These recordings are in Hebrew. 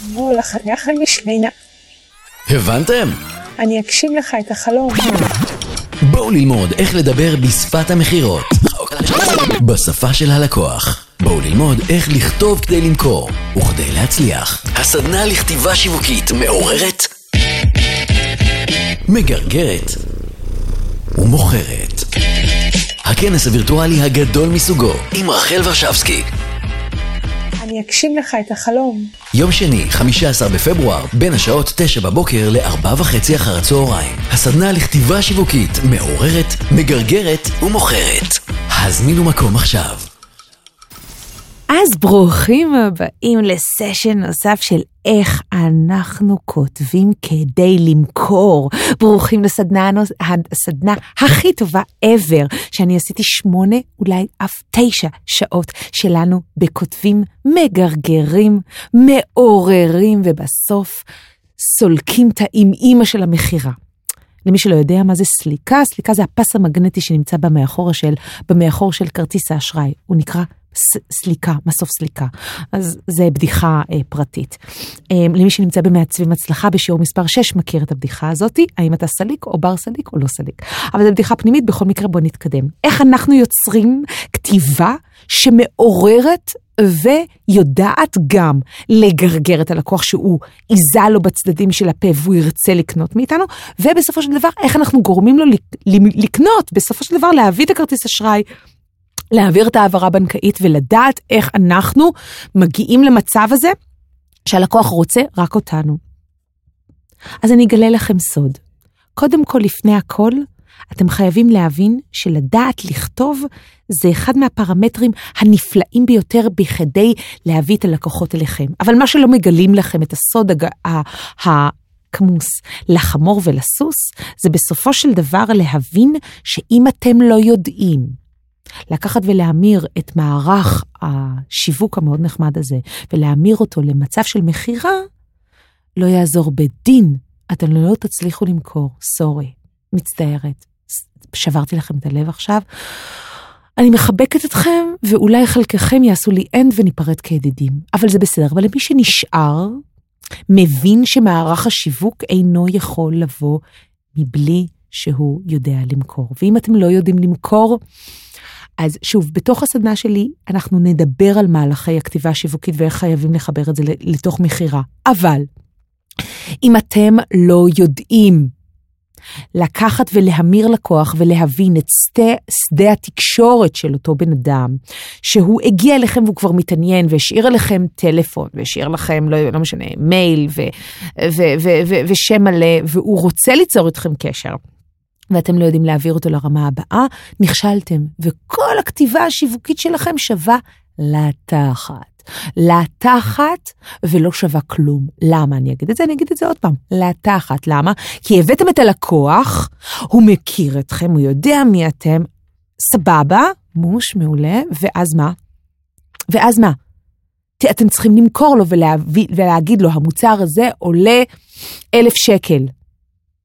בוא לחנך למשמינה. הבנתם? אני אגשים לך את החלום. בואו ללמוד איך לדבר בשפת המכירות. בשפה של הלקוח. בואו ללמוד איך לכתוב כדי למכור וכדי להצליח. הסדנה לכתיבה שיווקית מעוררת, מגרגרת ומוכרת. הכנס הווירטואלי הגדול מסוגו עם רחל ורשבסקי. אני אגשים לך את החלום. יום שני, 15 בפברואר, בין השעות 9 בבוקר ל-4 וחצי אחר הצהריים. הסדנה לכתיבה שיווקית מעוררת, מגרגרת ומוכרת. הזמינו מקום עכשיו. אז ברוכים הבאים לסשן נוסף של איך אנחנו כותבים כדי למכור. ברוכים לסדנה הנוס- הסדנה הכי טובה ever, שאני עשיתי שמונה, אולי אף תשע שעות שלנו בכותבים מגרגרים, מעוררים, ובסוף סולקים את האימא של המכירה. למי שלא יודע מה זה סליקה, סליקה זה הפס המגנטי שנמצא במאחור של, במאחור של כרטיס האשראי. הוא נקרא סליקה, מסוף סליקה. אז זה בדיחה אה, פרטית. אה, למי שנמצא במעצבים הצלחה בשיעור מספר 6 מכיר את הבדיחה הזאתי, האם אתה סליק או בר סליק או לא סליק. אבל זו בדיחה פנימית, בכל מקרה בוא נתקדם. איך אנחנו יוצרים כתיבה שמעוררת ויודעת גם לגרגר את הלקוח שהוא עיזה לו בצדדים של הפה והוא ירצה לקנות מאיתנו, ובסופו של דבר איך אנחנו גורמים לו לק- לקנות, בסופו של דבר להביא את הכרטיס אשראי. להעביר את ההעברה הבנקאית ולדעת איך אנחנו מגיעים למצב הזה שהלקוח רוצה רק אותנו. אז אני אגלה לכם סוד. קודם כל, לפני הכל, אתם חייבים להבין שלדעת לכתוב זה אחד מהפרמטרים הנפלאים ביותר בכדי להביא את הלקוחות אליכם. אבל מה שלא מגלים לכם את הסוד הג... ה... ה... כמוס לחמור ולסוס, זה בסופו של דבר להבין שאם אתם לא יודעים לקחת ולהמיר את מערך השיווק המאוד נחמד הזה, ולהמיר אותו למצב של מכירה, לא יעזור בדין, אתם לא תצליחו למכור, סורי, מצטערת. שברתי לכם את הלב עכשיו. אני מחבקת אתכם, ואולי חלקכם יעשו לי אנד וניפרד כידידים, אבל זה בסדר. אבל למי שנשאר, מבין שמערך השיווק אינו יכול לבוא מבלי שהוא יודע למכור. ואם אתם לא יודעים למכור, אז שוב, בתוך הסדנה שלי אנחנו נדבר על מהלכי הכתיבה השיווקית ואיך חייבים לחבר את זה לתוך מכירה. אבל אם אתם לא יודעים לקחת ולהמיר לקוח ולהבין את שדה, שדה התקשורת של אותו בן אדם, שהוא הגיע אליכם והוא כבר מתעניין והשאיר לכם טלפון והשאיר לכם, לא, לא משנה, מייל ו, ו, ו, ו, ושם מלא, והוא רוצה ליצור איתכם קשר. ואתם לא יודעים להעביר אותו לרמה הבאה, נכשלתם, וכל הכתיבה השיווקית שלכם שווה לתחת. לתחת ולא שווה כלום. למה אני אגיד את זה? אני אגיד את זה עוד פעם. לתחת. למה? כי הבאתם את הלקוח, הוא מכיר אתכם, הוא יודע מי אתם, סבבה, מוש, מעולה, ואז מה? ואז מה? אתם צריכים למכור לו ולהביא, ולהגיד לו, המוצר הזה עולה אלף שקל.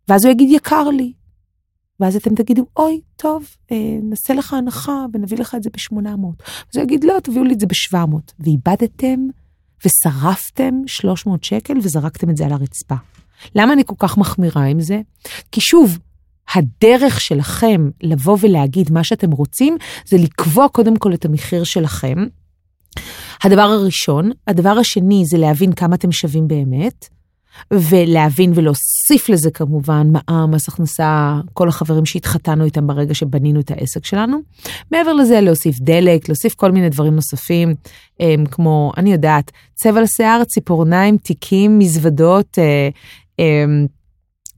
ואז הוא יגיד, יקר לי. ואז אתם תגידו, אוי, טוב, אה, נעשה לך הנחה ונביא לך את זה ב-800. אז הוא יגיד, לא, תביאו לי את זה ב-700. ואיבדתם ושרפתם 300 שקל וזרקתם את זה על הרצפה. למה אני כל כך מחמירה עם זה? כי שוב, הדרך שלכם לבוא ולהגיד מה שאתם רוצים, זה לקבוע קודם כל את המחיר שלכם. הדבר הראשון. הדבר השני זה להבין כמה אתם שווים באמת. ולהבין ולהוסיף לזה כמובן מע"מ, מס הכנסה, כל החברים שהתחתנו איתם ברגע שבנינו את העסק שלנו. מעבר לזה להוסיף דלק, להוסיף כל מיני דברים נוספים, הם, כמו, אני יודעת, צבע לשיער, ציפורניים, תיקים, מזוודות, אה, אה,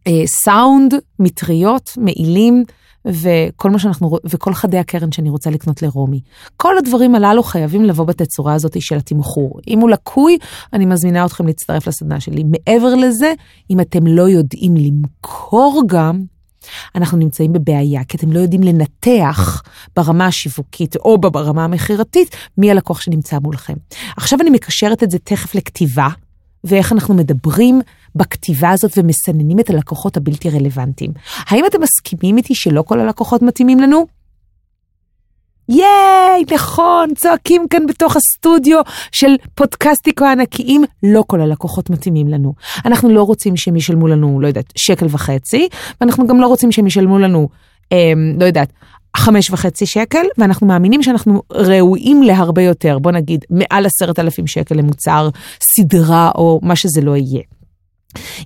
אה, סאונד, מטריות, מעילים. וכל מה שאנחנו, וכל חדי הקרן שאני רוצה לקנות לרומי. כל הדברים הללו חייבים לבוא בתצורה הזאת של התמחור. אם הוא לקוי, אני מזמינה אתכם להצטרף לסדנה שלי. מעבר לזה, אם אתם לא יודעים למכור גם, אנחנו נמצאים בבעיה, כי אתם לא יודעים לנתח ברמה השיווקית או ברמה המכירתית מי הלקוח שנמצא מולכם. עכשיו אני מקשרת את זה תכף לכתיבה, ואיך אנחנו מדברים בכתיבה הזאת ומסננים את הלקוחות הבלתי רלוונטיים. האם אתם מסכימים איתי שלא כל הלקוחות מתאימים לנו? ייי, נכון, צועקים כאן בתוך הסטודיו של פודקאסטיקו הענקיים, לא כל הלקוחות מתאימים לנו. אנחנו לא רוצים שהם ישלמו לנו, לא יודעת, שקל וחצי, ואנחנו גם לא רוצים שהם ישלמו לנו, אה, לא יודעת, חמש וחצי שקל, ואנחנו מאמינים שאנחנו ראויים להרבה יותר, בוא נגיד מעל עשרת אלפים שקל למוצר סדרה או מה שזה לא יהיה.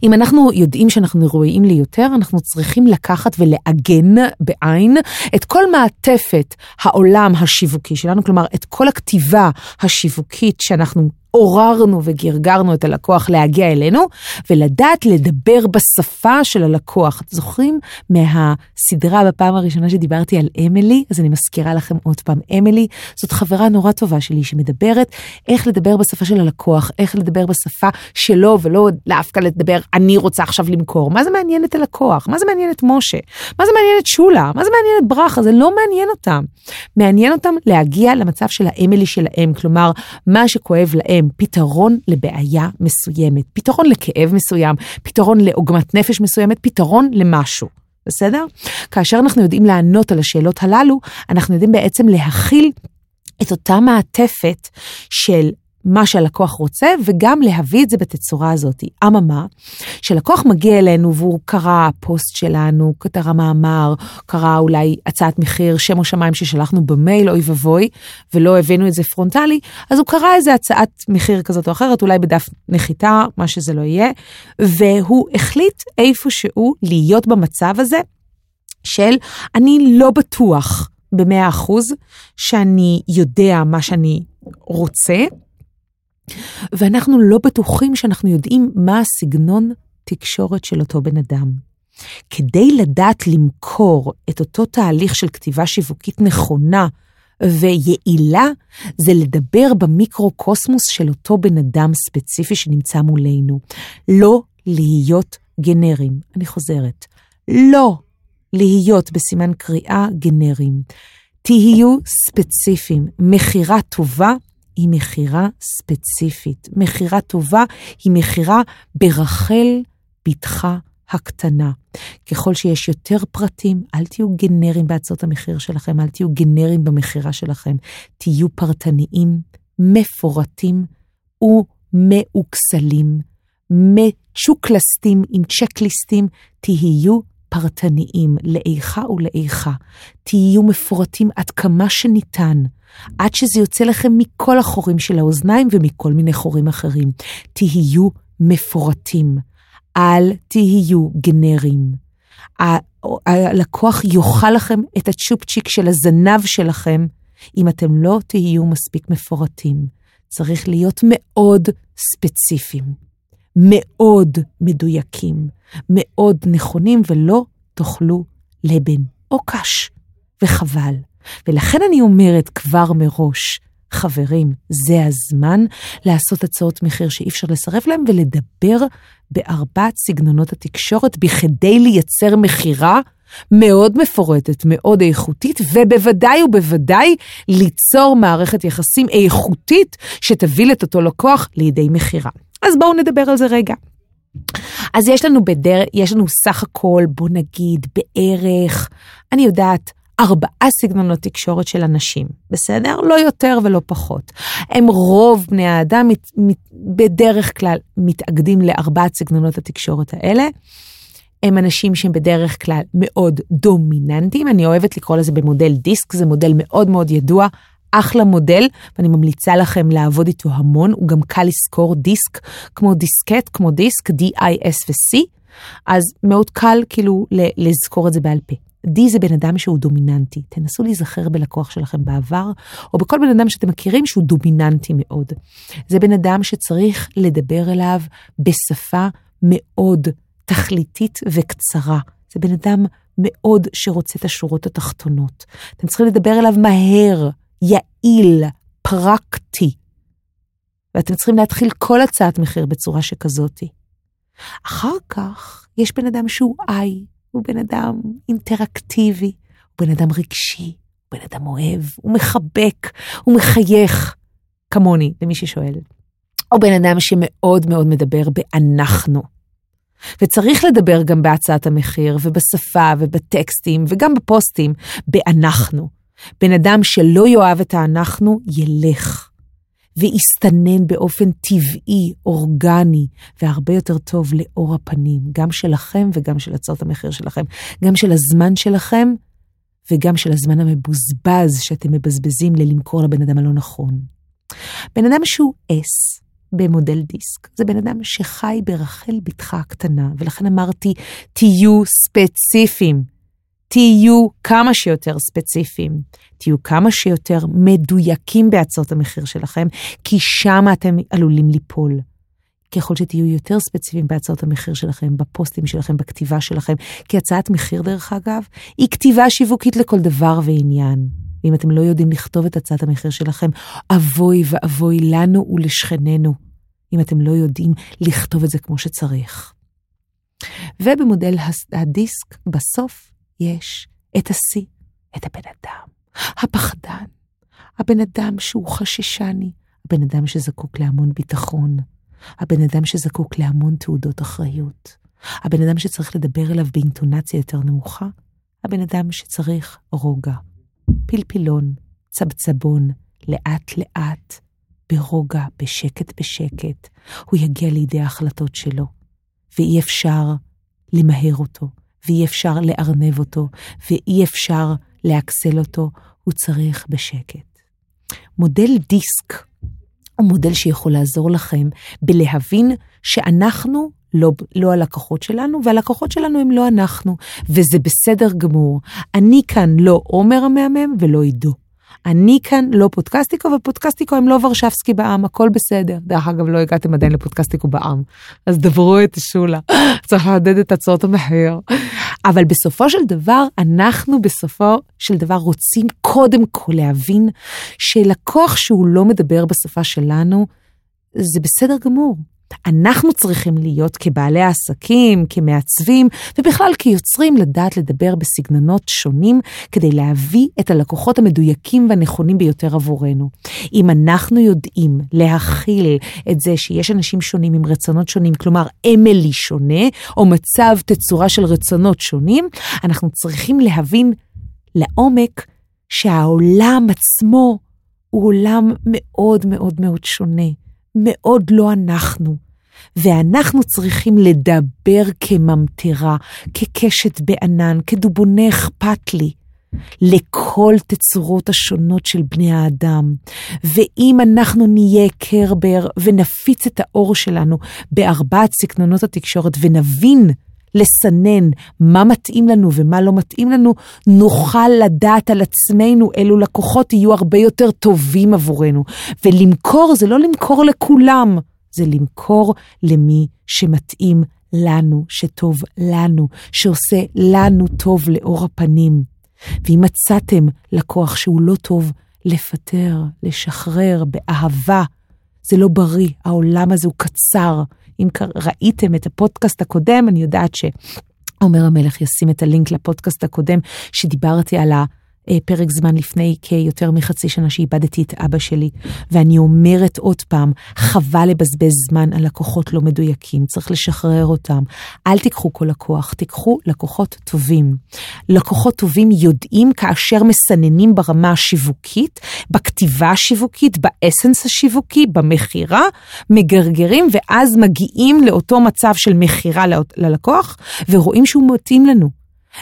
אם אנחנו יודעים שאנחנו ראויים ליותר, אנחנו צריכים לקחת ולעגן בעין את כל מעטפת העולם השיווקי שלנו, כלומר את כל הכתיבה השיווקית שאנחנו עוררנו וגרגרנו את הלקוח להגיע אלינו, ולדעת לדבר בשפה של הלקוח. זוכרים מהסדרה בפעם הראשונה שדיברתי על אמילי? אז אני מזכירה לכם עוד פעם, אמילי זאת חברה נורא טובה שלי שמדברת איך לדבר בשפה של הלקוח, איך לדבר בשפה שלו, ולא דווקא לדבר, אני רוצה עכשיו למכור. מה זה מעניין את הלקוח? מה זה מעניין את משה? מה זה מעניין את שולה? מה זה מעניין את ברכה? זה לא מעניין אותם. מעניין אותם להגיע למצב של האמילי שלהם, כלומר, מה שכואב להם. פתרון לבעיה מסוימת, פתרון לכאב מסוים, פתרון לעוגמת נפש מסוימת, פתרון למשהו. בסדר? כאשר אנחנו יודעים לענות על השאלות הללו, אנחנו יודעים בעצם להכיל את אותה מעטפת של מה שהלקוח רוצה, וגם להביא את זה בתצורה הזאת. אממה, כשלקוח מגיע אלינו והוא קרא פוסט שלנו, קרא מאמר, קרא אולי הצעת מחיר, שם או שמיים ששלחנו במייל, אוי ואבוי, ולא הבאנו את זה פרונטלי, אז הוא קרא איזה הצעת מחיר כזאת או אחרת, אולי בדף נחיתה, מה שזה לא יהיה, והוא החליט איפשהו להיות במצב הזה של אני לא בטוח במאה אחוז שאני יודע מה שאני רוצה, ואנחנו לא בטוחים שאנחנו יודעים מה הסגנון תקשורת של אותו בן אדם. כדי לדעת למכור את אותו תהליך של כתיבה שיווקית נכונה ויעילה, זה לדבר במיקרו-קוסמוס של אותו בן אדם ספציפי שנמצא מולנו. לא להיות גנרים. אני חוזרת. לא להיות בסימן קריאה גנרים. תהיו ספציפיים. מכירה טובה היא מכירה ספציפית. מכירה טובה היא מכירה ברחל בתך הקטנה. ככל שיש יותר פרטים, אל תהיו גנרים בהצעות המחיר שלכם, אל תהיו גנרים במכירה שלכם. תהיו פרטניים, מפורטים ומאוקסלים, מצ'וקלסטים עם צ'קליסטים, תהיו פרטניים לאיכה ולאיכה. תהיו מפורטים עד כמה שניתן. עד שזה יוצא לכם מכל החורים של האוזניים ומכל מיני חורים אחרים. תהיו מפורטים, אל תהיו גנרים. הלקוח יאכל לכם את הצ'ופצ'יק של הזנב שלכם אם אתם לא תהיו מספיק מפורטים. צריך להיות מאוד ספציפיים, מאוד מדויקים, מאוד נכונים, ולא תאכלו לבן או קש, וחבל. ולכן אני אומרת כבר מראש, חברים, זה הזמן לעשות הצעות מחיר שאי אפשר לסרב להם ולדבר בארבעת סגנונות התקשורת בכדי לייצר מכירה מאוד מפורטת, מאוד איכותית, ובוודאי ובוודאי ליצור מערכת יחסים איכותית שתביא את אותו לקוח לידי מכירה. אז בואו נדבר על זה רגע. אז יש לנו בדרך, יש לנו סך הכל, בוא נגיד, בערך, אני יודעת, ארבעה סגנונות תקשורת של אנשים, בסדר? לא יותר ולא פחות. הם רוב בני האדם מת, מת, בדרך כלל מתאגדים לארבעת סגנונות התקשורת האלה. הם אנשים שהם בדרך כלל מאוד דומיננטיים, אני אוהבת לקרוא לזה במודל דיסק, זה מודל מאוד מאוד ידוע, אחלה מודל, ואני ממליצה לכם לעבוד איתו המון, הוא גם קל לזכור דיסק, כמו דיסקט, כמו דיסק, D-I-S ו-C, אז מאוד קל כאילו לזכור את זה בעל פה. D זה בן אדם שהוא דומיננטי. תנסו להיזכר בלקוח שלכם בעבר, או בכל בן אדם שאתם מכירים שהוא דומיננטי מאוד. זה בן אדם שצריך לדבר אליו בשפה מאוד תכליתית וקצרה. זה בן אדם מאוד שרוצה את השורות התחתונות. אתם צריכים לדבר אליו מהר, יעיל, פרקטי. ואתם צריכים להתחיל כל הצעת מחיר בצורה שכזאתי. אחר כך יש בן אדם שהוא איי, הוא בן אדם אינטראקטיבי, הוא בן אדם רגשי, הוא בן אדם אוהב, הוא מחבק, הוא מחייך, כמוני, למי ששואל. הוא בן אדם שמאוד מאוד מדבר ב"אנחנו". וצריך לדבר גם בהצעת המחיר, ובשפה, ובטקסטים, וגם בפוסטים, ב"אנחנו". בן אדם שלא יאהב את האנחנו, ילך. ויסתנן באופן טבעי, אורגני, והרבה יותר טוב לאור הפנים, גם שלכם וגם של הצעות המחיר שלכם, גם של הזמן שלכם וגם של הזמן המבוזבז שאתם מבזבזים ללמכור לבן אדם הלא נכון. בן אדם שהוא אס במודל דיסק, זה בן אדם שחי ברחל בתך הקטנה, ולכן אמרתי, תהיו ספציפיים. תהיו כמה שיותר ספציפיים, תהיו כמה שיותר מדויקים בהצעות המחיר שלכם, כי שם אתם עלולים ליפול. ככל שתהיו יותר ספציפיים בהצעות המחיר שלכם, בפוסטים שלכם, בכתיבה שלכם, כי הצעת מחיר, דרך אגב, היא כתיבה שיווקית לכל דבר ועניין. ואם אתם לא יודעים לכתוב את הצעת המחיר שלכם, אבוי ואבוי לנו ולשכנינו, אם אתם לא יודעים לכתוב את זה כמו שצריך. ובמודל הדיסק, בסוף, יש את השיא, את הבן אדם, הפחדן, הבן אדם שהוא חששני, הבן אדם שזקוק להמון ביטחון, הבן אדם שזקוק להמון תעודות אחריות, הבן אדם שצריך לדבר אליו באינטונציה יותר נמוכה, הבן אדם שצריך רוגע, פלפילון, צבצבון, לאט לאט, ברוגע, בשקט בשקט, הוא יגיע לידי ההחלטות שלו, ואי אפשר למהר אותו, ואי אפשר לארנב אותו, ואי אפשר לעקסל אותו, הוא צריך בשקט. מודל דיסק הוא מודל שיכול לעזור לכם בלהבין שאנחנו לא, לא הלקוחות שלנו, והלקוחות שלנו הם לא אנחנו, וזה בסדר גמור. אני כאן לא עומר המהמם ולא עידו. אני כאן לא פודקסטיקו, ופודקסטיקו הם לא ורשבסקי בעם, הכל בסדר. דרך אגב, לא הגעתם עדיין לפודקסטיקו בעם, אז דברו את שולה, צריך לעודד את הצעות המחיר. אבל בסופו של דבר, אנחנו בסופו של דבר רוצים קודם כל להבין שלקוח שהוא לא מדבר בשפה שלנו, זה בסדר גמור. אנחנו צריכים להיות כבעלי העסקים, כמעצבים, ובכלל כיוצרים לדעת לדבר בסגנונות שונים כדי להביא את הלקוחות המדויקים והנכונים ביותר עבורנו. אם אנחנו יודעים להכיל את זה שיש אנשים שונים עם רצונות שונים, כלומר אמילי שונה, או מצב תצורה של רצונות שונים, אנחנו צריכים להבין לעומק שהעולם עצמו הוא עולם מאוד מאוד מאוד שונה. מאוד לא אנחנו. ואנחנו צריכים לדבר כממטרה, כקשת בענן, כדובוני אכפת לי. לכל תצורות השונות של בני האדם. ואם אנחנו נהיה קרבר ונפיץ את האור שלנו בארבעת סגנונות התקשורת ונבין לסנן מה מתאים לנו ומה לא מתאים לנו, נוכל לדעת על עצמנו אילו לקוחות יהיו הרבה יותר טובים עבורנו. ולמכור זה לא למכור לכולם, זה למכור למי שמתאים לנו, שטוב לנו, שעושה לנו טוב לאור הפנים. ואם מצאתם לקוח שהוא לא טוב, לפטר, לשחרר באהבה. זה לא בריא, העולם הזה הוא קצר. אם ראיתם את הפודקאסט הקודם, אני יודעת שעומר המלך ישים את הלינק לפודקאסט הקודם, שדיברתי על ה... אה, פרק זמן לפני כיותר מחצי שנה שאיבדתי את אבא שלי, ואני אומרת עוד פעם, חבל לבזבז זמן על לקוחות לא מדויקים, צריך לשחרר אותם. אל תיקחו כל לקוח, תיקחו לקוחות טובים. לקוחות טובים יודעים כאשר מסננים ברמה השיווקית, בכתיבה השיווקית, באסנס השיווקי, במכירה, מגרגרים, ואז מגיעים לאותו מצב של מכירה ללקוח, ורואים שהוא מתאים לנו.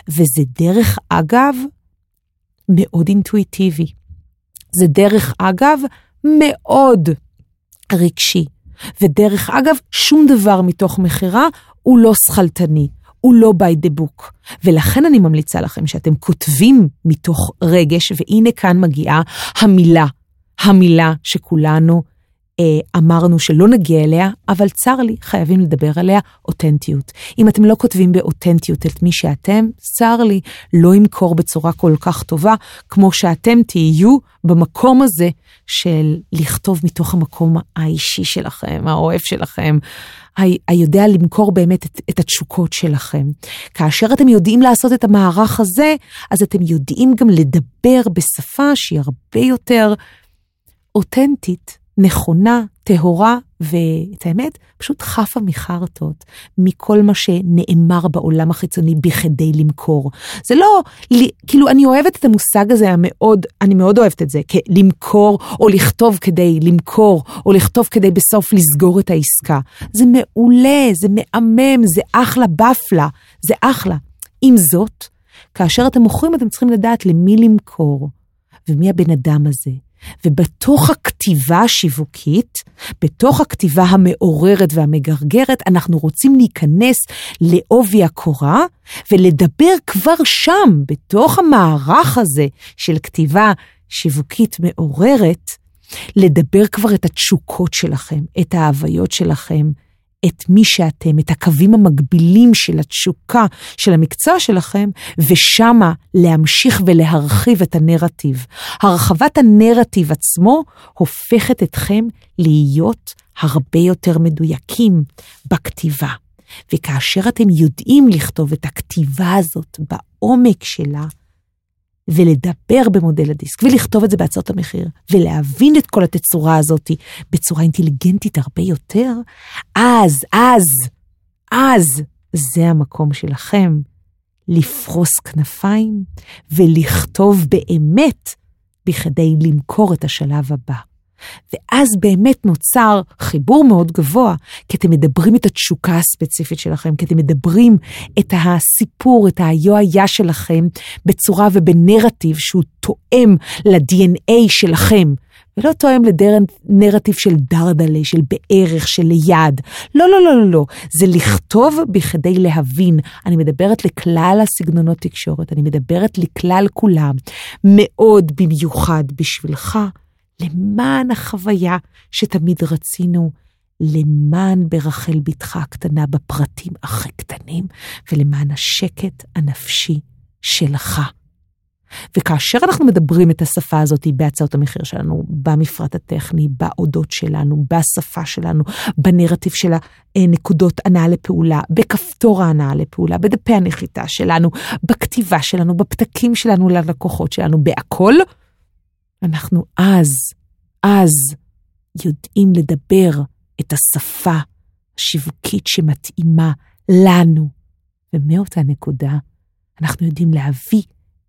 וזה דרך אגב מאוד אינטואיטיבי. זה דרך אגב מאוד רגשי. ודרך אגב, שום דבר מתוך מכירה הוא לא שכלתני, הוא לא by the book. ולכן אני ממליצה לכם שאתם כותבים מתוך רגש, והנה כאן מגיעה המילה, המילה שכולנו אמרנו שלא נגיע אליה, אבל צר לי, חייבים לדבר עליה, אותנטיות. אם אתם לא כותבים באותנטיות את מי שאתם, צר לי, לא ימכור בצורה כל כך טובה, כמו שאתם תהיו במקום הזה של לכתוב מתוך המקום האישי שלכם, האוהב שלכם, היודע למכור באמת את, את התשוקות שלכם. כאשר אתם יודעים לעשות את המערך הזה, אז אתם יודעים גם לדבר בשפה שהיא הרבה יותר אותנטית נכונה, טהורה, ואת האמת, פשוט חפה מחרטות, מכל מה שנאמר בעולם החיצוני בכדי למכור. זה לא, כאילו, אני אוהבת את המושג הזה המאוד, אני מאוד אוהבת את זה, למכור, או לכתוב כדי למכור, או לכתוב כדי בסוף לסגור את העסקה. זה מעולה, זה מהמם, זה אחלה בפלה, זה אחלה. עם זאת, כאשר אתם מוכרים, אתם צריכים לדעת למי למכור, ומי הבן אדם הזה, ובתוך הכתיבה השיווקית, בתוך הכתיבה המעוררת והמגרגרת, אנחנו רוצים להיכנס לעובי הקורה ולדבר כבר שם, בתוך המערך הזה של כתיבה שיווקית מעוררת, לדבר כבר את התשוקות שלכם, את ההוויות שלכם, את מי שאתם, את הקווים המקבילים של התשוקה של המקצוע שלכם, ושמה להמשיך ולהרחיב את הנרטיב. הרחבת הנרטיב עצמו הופכת אתכם להיות הרבה יותר מדויקים בכתיבה. וכאשר אתם יודעים לכתוב את הכתיבה הזאת בעומק שלה, ולדבר במודל הדיסק, ולכתוב את זה בהצעות המחיר, ולהבין את כל התצורה הזאת בצורה אינטליגנטית הרבה יותר, אז, אז, אז, זה המקום שלכם לפרוס כנפיים ולכתוב באמת בכדי למכור את השלב הבא. ואז באמת נוצר חיבור מאוד גבוה, כי אתם מדברים את התשוקה הספציפית שלכם, כי אתם מדברים את הסיפור, את היו-היה שלכם, בצורה ובנרטיב שהוא תואם ל-DNA שלכם. ולא תואם לנרטיב של דרדלה, של בערך, של ליד. לא, לא, לא, לא, לא. זה לכתוב בכדי להבין. אני מדברת לכלל הסגנונות תקשורת, אני מדברת לכלל כולם. מאוד במיוחד בשבילך. למען החוויה שתמיד רצינו, למען ברחל בתך הקטנה בפרטים הכי קטנים, ולמען השקט הנפשי שלך. וכאשר אנחנו מדברים את השפה הזאת בהצעות המחיר שלנו, במפרט הטכני, באודות שלנו, בשפה שלנו, בנרטיב של הנקודות הנעה לפעולה, בכפתור ההנעה לפעולה, בדפי הנחיתה שלנו, בכתיבה שלנו, בפתקים שלנו ללקוחות שלנו, בהכל, אנחנו אז, אז יודעים לדבר את השפה השיווקית שמתאימה לנו. ומאותה נקודה אנחנו יודעים להביא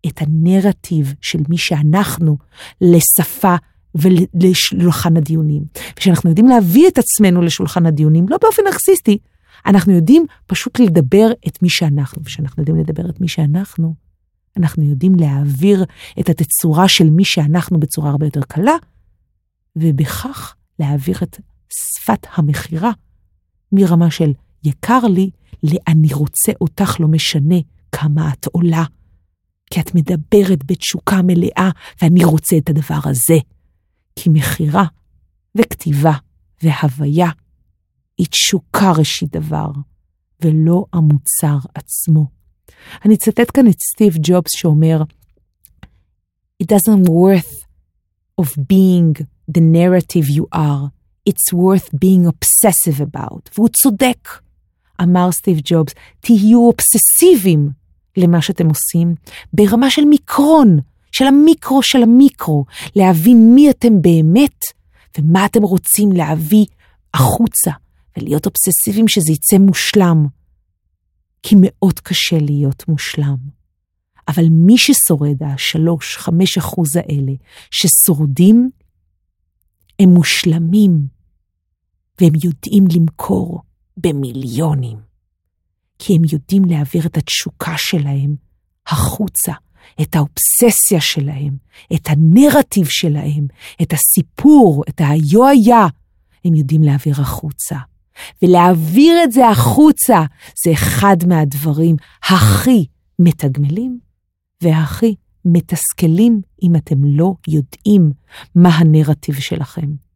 את הנרטיב של מי שאנחנו לשפה ולשולחן הדיונים. וכשאנחנו יודעים להביא את עצמנו לשולחן הדיונים, לא באופן אקסיסטי, אנחנו יודעים פשוט לדבר את מי שאנחנו. וכשאנחנו יודעים לדבר את מי שאנחנו, אנחנו יודעים להעביר את התצורה של מי שאנחנו בצורה הרבה יותר קלה, ובכך להעביר את שפת המכירה מרמה של יקר לי ל"אני רוצה אותך לא משנה כמה את עולה". כי את מדברת בתשוקה מלאה, ואני רוצה את הדבר הזה. כי מכירה וכתיבה והוויה היא תשוקה ראשית דבר, ולא המוצר עצמו. אני אצטט כאן את סטיב ג'ובס שאומר, It doesn't worth of being the narrative you are, it's worth being obsessive about. והוא צודק. אמר סטיב ג'ובס, תהיו אובססיביים למה שאתם עושים ברמה של מיקרון, של המיקרו של המיקרו, להבין מי אתם באמת ומה אתם רוצים להביא החוצה, ולהיות אובססיביים שזה יצא מושלם. כי מאוד קשה להיות מושלם. אבל מי ששורד, השלוש, חמש אחוז האלה, ששורדים, הם מושלמים, והם יודעים למכור במיליונים. כי הם יודעים להעביר את התשוקה שלהם החוצה, את האובססיה שלהם, את הנרטיב שלהם, את הסיפור, את היו-היה, הם יודעים להעביר החוצה. ולהעביר את זה החוצה זה אחד מהדברים הכי מתגמלים והכי מתסכלים אם אתם לא יודעים מה הנרטיב שלכם.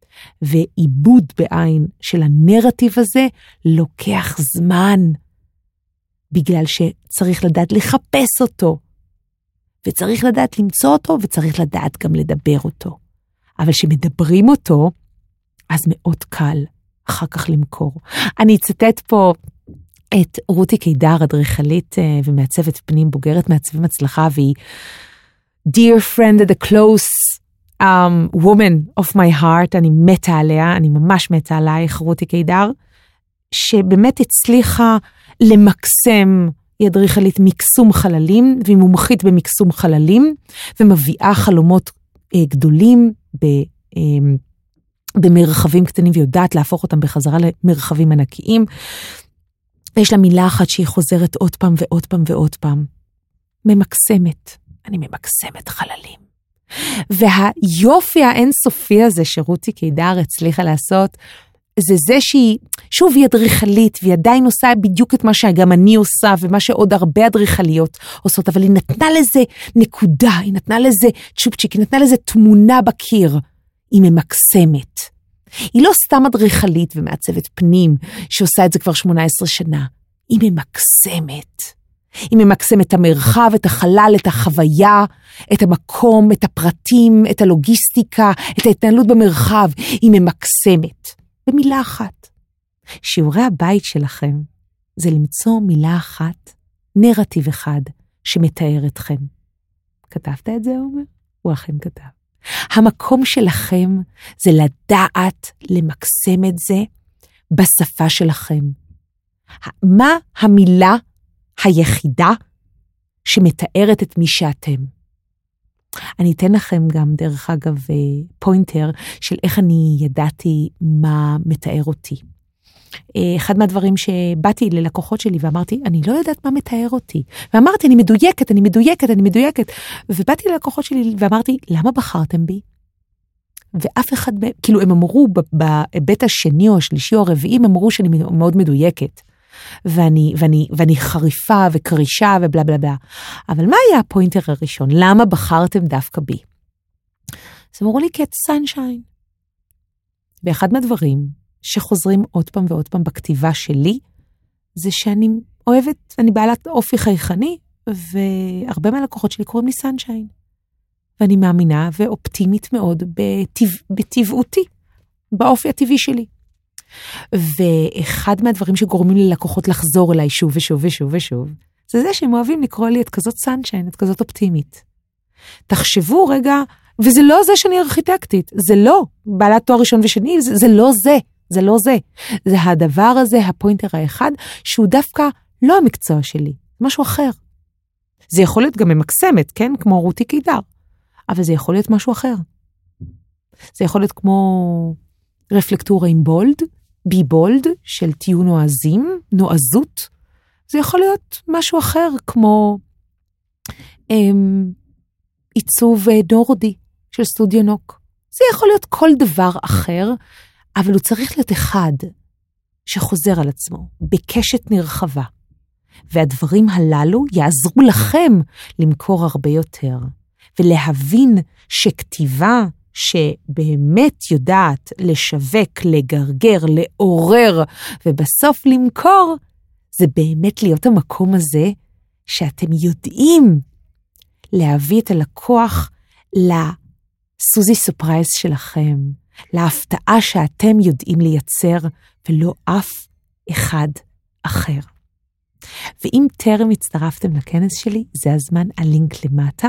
ועיבוד בעין של הנרטיב הזה לוקח זמן, בגלל שצריך לדעת לחפש אותו, וצריך לדעת למצוא אותו, וצריך לדעת גם לדבר אותו. אבל כשמדברים אותו, אז מאוד קל אחר כך למכור. אני אצטט פה את רותי קידר, אדריכלית אה, ומעצבת פנים, בוגרת מעצבים הצלחה, והיא Dear friend at the close um, woman of my heart, אני מתה עליה, אני ממש מתה עלייך, רותי קידר, שבאמת הצליחה למקסם, היא אדריכלית מקסום חללים, והיא מומחית במקסום חללים, ומביאה חלומות אה, גדולים ב, אה, במרחבים קטנים, ויודעת להפוך אותם בחזרה למרחבים ענקיים. יש לה מילה אחת שהיא חוזרת עוד פעם ועוד פעם ועוד פעם. ממקסמת. אני ממקסמת חללים. והיופי האינסופי הזה שרותי קידר הצליחה לעשות, זה זה שהיא, שוב, היא אדריכלית, והיא עדיין עושה בדיוק את מה שגם אני עושה, ומה שעוד הרבה אדריכליות עושות, אבל היא נתנה לזה נקודה, היא נתנה לזה צ'ופצ'יק, היא נתנה לזה תמונה בקיר. היא ממקסמת. היא לא סתם אדריכלית ומעצבת פנים, שעושה את זה כבר 18 שנה. היא ממקסמת. היא ממקסמת את המרחב, את החלל, את החוויה, את המקום, את הפרטים, את הלוגיסטיקה, את ההתנהלות במרחב. היא ממקסמת. במילה אחת. שיעורי הבית שלכם זה למצוא מילה אחת, נרטיב אחד, שמתאר אתכם. כתבת את זה, עומר? הוא אכן כתב. המקום שלכם זה לדעת למקסם את זה בשפה שלכם. מה המילה היחידה שמתארת את מי שאתם? אני אתן לכם גם, דרך אגב, אה, פוינטר של איך אני ידעתי מה מתאר אותי. אה, אחד מהדברים שבאתי ללקוחות שלי ואמרתי, אני לא יודעת מה מתאר אותי. ואמרתי, אני מדויקת, אני מדויקת, אני מדויקת. ובאתי ללקוחות שלי ואמרתי, למה בחרתם בי? ואף אחד, כאילו הם אמרו בהיבט השני או השלישי או הרביעי, הם אמרו שאני מאוד מדויקת. ואני, ואני, ואני חריפה וקרישה ובלה בלה בלה. אבל מה היה הפוינטר הראשון? למה בחרתם דווקא בי? אז אמרו לי, כי את סנשיין. ואחד מהדברים שחוזרים עוד פעם ועוד פעם בכתיבה שלי, זה שאני אוהבת, אני בעלת אופי חייכני, והרבה מהלקוחות שלי קוראים לי סנשיין. ואני מאמינה ואופטימית מאוד בטבע, בטבעותי, באופי הטבעי שלי. ואחד מהדברים שגורמים ללקוחות לחזור אליי שוב ושוב ושוב ושוב, זה זה שהם אוהבים לקרוא לי את כזאת סנשיין, את כזאת אופטימית. תחשבו רגע, וזה לא זה שאני ארכיטקטית, זה לא בעלת תואר ראשון ושני, זה, זה לא זה, זה לא זה. זה הדבר הזה, הפוינטר האחד, שהוא דווקא לא המקצוע שלי, משהו אחר. זה יכול להיות גם ממקסמת, כן? כמו רותי קידר, אבל זה יכול להיות משהו אחר. זה יכול להיות כמו רפלקטורה עם בולד, בי בולד של תהיו נועזים, נועזות. זה יכול להיות משהו אחר, כמו אמ, עיצוב נורדי אה, של סטודיו נוק. זה יכול להיות כל דבר אחר, אבל הוא צריך להיות אחד שחוזר על עצמו בקשת נרחבה. והדברים הללו יעזרו לכם למכור הרבה יותר, ולהבין שכתיבה שבאמת יודעת לשווק, לגרגר, לעורר, ובסוף למכור, זה באמת להיות המקום הזה שאתם יודעים להביא את הלקוח לסוזי surprise שלכם, להפתעה שאתם יודעים לייצר, ולא אף אחד אחר. ואם טרם הצטרפתם לכנס שלי, זה הזמן, הלינק למטה,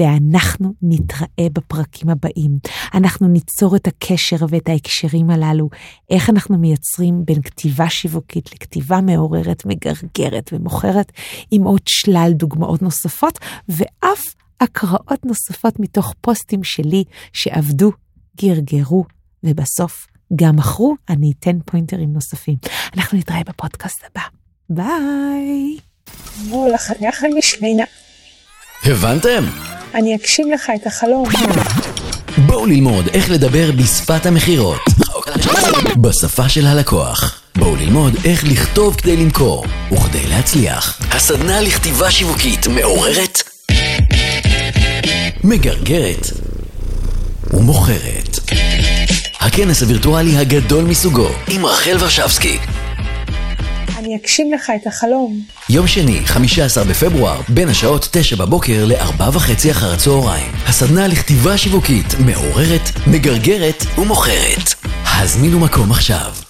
ואנחנו נתראה בפרקים הבאים. אנחנו ניצור את הקשר ואת ההקשרים הללו, איך אנחנו מייצרים בין כתיבה שיווקית לכתיבה מעוררת, מגרגרת ומוכרת, עם עוד שלל דוגמאות נוספות, ואף הקראות נוספות מתוך פוסטים שלי שעבדו, גרגרו, ובסוף גם מכרו, אני אתן פוינטרים נוספים. אנחנו נתראה בפודקאסט הבא. ביי. לך, אני אחרי משלינה. הבנתם? אני אגשים לך את החלום. בואו ללמוד איך לדבר בשפת המכירות. בשפה של הלקוח. בואו ללמוד איך לכתוב כדי למכור וכדי להצליח. הסדנה לכתיבה שיווקית מעוררת, מגרגרת ומוכרת. הכנס הווירטואלי הגדול מסוגו עם רחל ורשבסקי. אני אגשים לך את החלום. יום שני, 15 בפברואר, בין השעות 9 בבוקר ל-4 וחצי אחר הצהריים. הסדנה לכתיבה שיווקית מעוררת, מגרגרת ומוכרת. הזמינו מקום עכשיו.